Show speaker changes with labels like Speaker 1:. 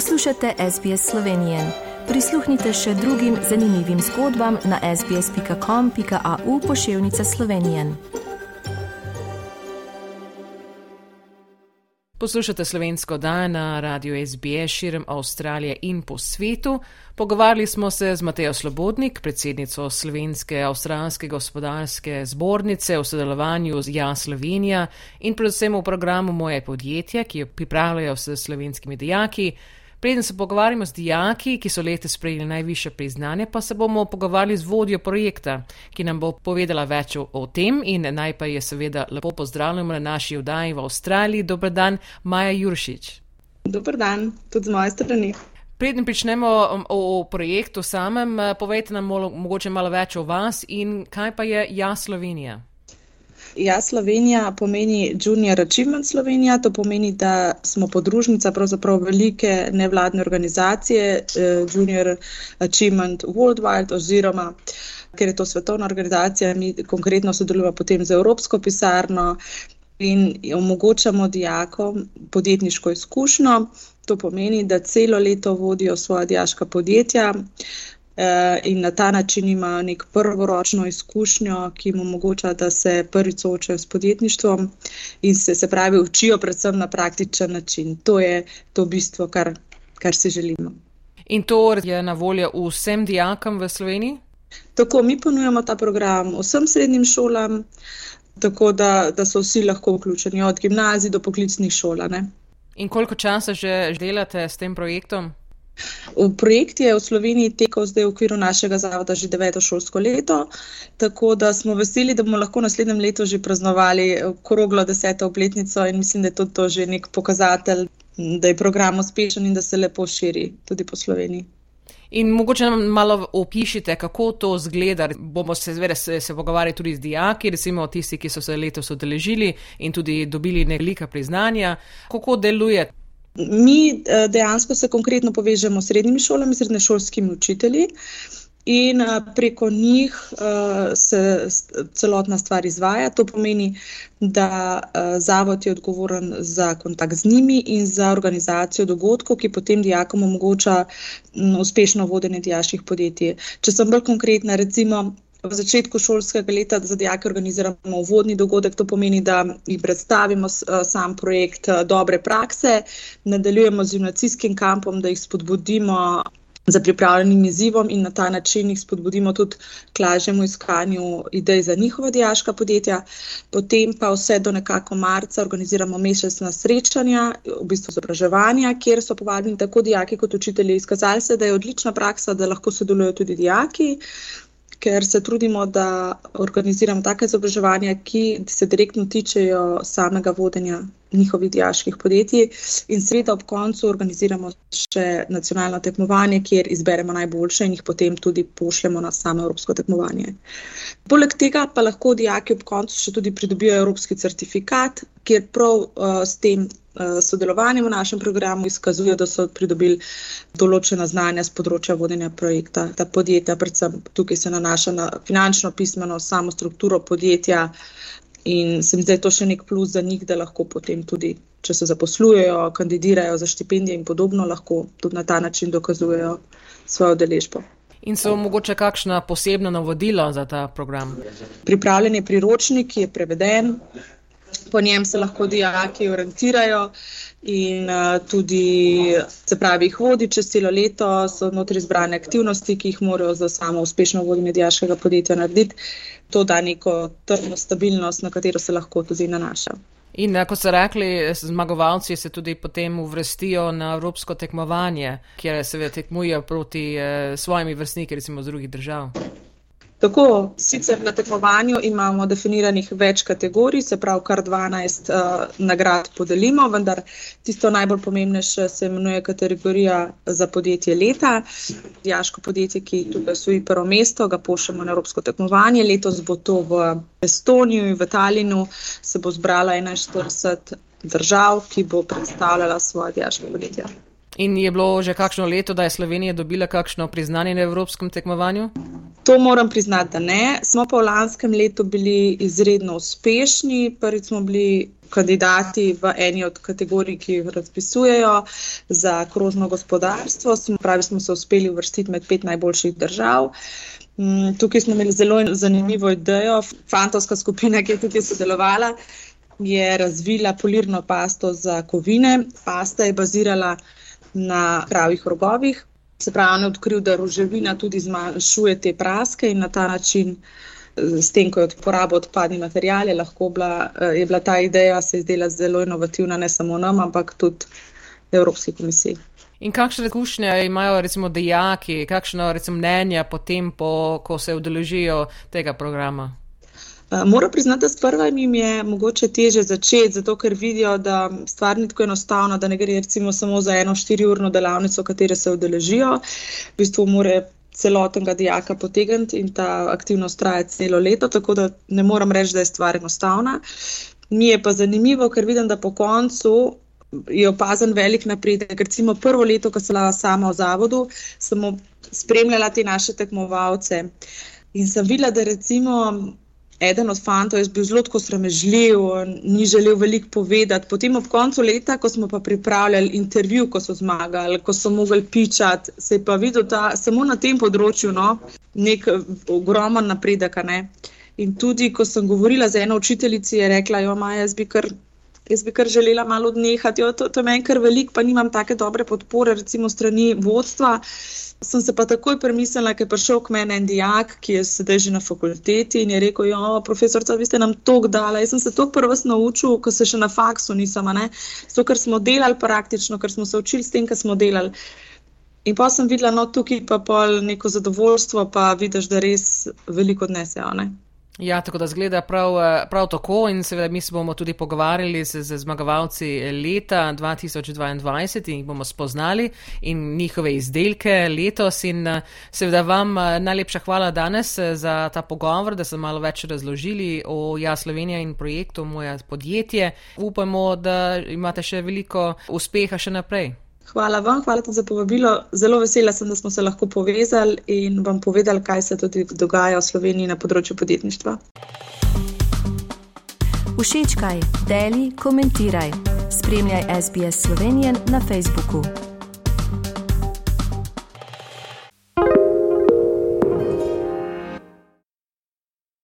Speaker 1: Poslušate SBS Slovenije. Prisluhnite še drugim zanimivim zgodbam na sbsp.com.au pošiljka Slovenije.
Speaker 2: Poslušate slovensko dan na radiju SBS širom Avstralije in po svetu. Pogovarjali smo se z Matejo Slobodnik, predsednico Slovenske avstralske gospodarske zbornice v sodelovanju z Ja Slovenija in predvsem v programu Moje podjetje, ki jo pripravljajo s slovenskimi dijaki. Preden se pogovarjamo z dijaki, ki so letos sprejeli najviše priznanje, pa se bomo pogovarjali z vodjo projekta, ki nam bo povedala več o, o tem in najprej je seveda lepo pozdravljamo na naši vdaji v Avstraliji. Dobr dan, Maja Juršič.
Speaker 3: Dobr dan, tudi z moje strani.
Speaker 2: Preden pričnemo o, o projektu samem, povejte nam mogoče malo več o vas in kaj pa je Ja Slovenija.
Speaker 3: Ja, Slovenija pomeni Junior Achievement Slovenija, to pomeni, da smo podružnica pravzaprav velike nevladne organizacije eh, Junior Achievement Worldwide oziroma ker je to svetovna organizacija, mi konkretno sodelujemo potem z Evropsko pisarno in omogočamo dijakom podjetniško izkušnjo. To pomeni, da celo leto vodijo svoja dijaška podjetja. Eh, in na ta način imajo nek prvoročno izkušnjo, ki jim omogoča, da se prvič soočajo s podjetništvom in se, se pravi, učijo predvsem na praktičen način. To je to bistvo, kar, kar si želimo.
Speaker 2: In to je na voljo vsem dijakom v Sloveniji?
Speaker 3: Tako, mi ponujemo ta program vsem srednjim šolam, tako da, da so vsi lahko vključeni, od gimnazij do poklicnih šol.
Speaker 2: In koliko časa že delate s tem projektom?
Speaker 3: Projekt je v Sloveniji tekel zdaj v okviru našega zavoda že deveto šolsko leto, tako da smo veseli, da bomo lahko naslednjem letu že praznovali kroglo deseto obletnico in mislim, da je to, to že nek pokazatelj, da je program uspešen in da se lepo širi tudi po Sloveniji.
Speaker 2: In mogoče nam malo opišite, kako to zgleda. Bomo se, zvere, se, se pogovarjali tudi z dijaki, recimo tisti, ki so se letos odeležili in tudi dobili nekaj priznanja. Kako deluje
Speaker 3: Mi eh, dejansko se konkretno povežemo s srednjimi šolami, srednješolskimi učitelji. In eh, preko njih uh, se celotna stvar izvaja. To pomeni, da zavod je odgovoren za kontakt z njimi in za organizacijo dogodkov, ki potem dijakom omogoča uspešno vodenje dijaških podjetij. Če sem bolj konkretna, recimo v začetku šolskega leta za dijake organiziramo uvodni dogodek, to pomeni, da jih predstavimo eh, sam projekt eh, dobre prakse, nadaljujemo z gimnacijskim kampom, da jih spodbudimo za pripravljenim izzivom in na ta način jih spodbudimo tudi k lažjemu iskanju idej za njihova dijaška podjetja. Potem pa vse do nekako marca organiziramo mesečna srečanja, v bistvu izobraževanja, kjer so povabljeni tako dijaki kot učitelji. Izkazali se, da je odlična praksa, da lahko sodelujo tudi dijaki ker se trudimo, da organiziramo take izobraževanja, ki se direktno tičejo samega vodenja njihovih diaških podjetij. In seveda ob koncu organiziramo še nacionalno tekmovanje, kjer izberemo najboljše in jih potem tudi pošljemo na samo evropsko tekmovanje. Poleg tega pa lahko dijaki ob koncu še tudi pridobijo evropski certifikat, kjer prav uh, s tem Eh, sodelovanjem v našem programu izkazuje, da so pridobili določena znanja z področja vodenja projekta. Ta podjetja, predvsem tukaj se nanaša na finančno pismeno, samo strukturo podjetja in se mi zdi to še nek plus za njih, da lahko potem tudi, če se zaposlujejo, kandidirajo za štipendije in podobno, lahko tudi na ta način dokazujejo svojo deležbo.
Speaker 2: In so mogoče kakšna posebna navodila za ta program?
Speaker 3: Pripravljen je priročnik, ki je preveden, po njem se lahko dijaki orientirajo in uh, tudi, se pravi, jih vodi čez celo leto, so notri izbrane aktivnosti, ki jih morajo za samo uspešno vodenje dijaškega podjetja narediti. To da neko trdno stabilnost, na katero se lahko tudi nanaša.
Speaker 2: In kot so rekli, zmagovalci se tudi potem uvrstijo na evropsko tekmovanje, kjer se tekmujejo proti eh, svojimi vrstniki, recimo iz drugih držav.
Speaker 3: Tako, sicer na tekmovanju imamo definiranih več kategorij, se pravi, kar 12 uh, eh, nagrad podelimo, vendar tisto najbolj pomembnejše se imenuje kategorija za podjetje leta. Jaško podjetje, ki tukaj svoji prvo mesto, ga pošljemo na Evropsko tekmovanje. Letos bo to v Estoniji in v Talinu, se bo zbrala 41 držav, ki bo predstavljala svoje jaško podjetje.
Speaker 2: In je bilo že kakšno leto, da je Slovenija dobila kakšno priznanje na evropskem tekmovanju?
Speaker 3: To moram priznati, da ne. Smo pa v lanskem letu bili izredno uspešni. Prvič smo bili kandidati v eni od kategorij, ki jih razpisujejo za krožno gospodarstvo. Pravi smo se uspeli uvrstiti med pet najboljših držav. Mm, tukaj smo imeli zelo zanimivo idejo. Fantovska skupina, ki je tukaj sodelovala, je razvila polirno pasto za kovine. Pasta je bazirala na pravih rogovih. Se pravi, on je odkril, da roževina tudi zmanjšuje te praske in na ta način, s tem, ko je uporabil odpadni material, je, bila, je bila ta ideja se zdela zelo inovativna, ne samo nam, ampak tudi Evropski komisiji.
Speaker 2: In kakšne izkušnje imajo recimo dejaki, kakšno recimo mnenja potem, po, ko se udeležijo tega programa?
Speaker 3: Eh, moram priznati, da sprva jim je mogoče teže začeti, zato ker vidijo, da stvar ni tako enostavna, da ne gre recimo samo za eno štiriurno delavnico, katere se udeležijo. V bistvu more celotnega dijaka potegniti in ta aktivnost traja celo leto, tako da ne moram reči, da je stvar enostavna. Mi je pa zanimivo, ker vidim, da po koncu je opazen velik napredek. Recimo prvo leto, ko sem bila sama v zavodu, sem spremljala te naše tekmovalce in sem videla, da recimo eden od fantov je bil zelo sramežljiv, ni želel veliko povedati. Potem ob koncu leta, ko smo pa pripravljali intervju, ko so zmagali, ko so mogli pičati, se je pa videl, da samo na tem področju no, nek ogromen napredek. Ne. In tudi, ko sem govorila z eno učiteljico, je rekla: Jo, Maja, jaz bi kar. Jaz bi kar želela malo odnehati, jo, to, to je meni kar veliko, pa nimam take dobre podpore, recimo strani vodstva. Sem se pa takoj premislila, ker je prišel k meni en dijak, ki je sedaj že na fakulteti in je rekel: Jo, profesor, vi ste nam tok dali. Jaz sem se tok prvo naučil, ko se še na faksu nisem, zato ker smo delali praktično, ker smo se učili s tem, kar smo delali. In pa sem videla, no, tukaj pa pol neko zadovoljstvo, pa vidiš, da res veliko odnesejo.
Speaker 2: Ja, tako da zgleda prav, eh, prav tako in seveda mi se bomo tudi pogovarjali z, z zmagovalci leta 2022 in jih bomo spoznali in njihove izdelke letos in eh, seveda vam eh, najlepša hvala danes za ta pogovor, da ste malo več razložili o Ja Slovenija in projektu Moja podjetje. Upamo, da imate še veliko uspeha še naprej.
Speaker 3: Hvala vam, hvala tudi za povabilo. Zelo vesela sem, da smo se lahko povezali in vam povedali, kaj se tudi dogaja v Sloveniji na področju podjetništva.
Speaker 1: Všečkaj, deli, komentiraj. Spremljaj SBS Slovenijo na Facebooku.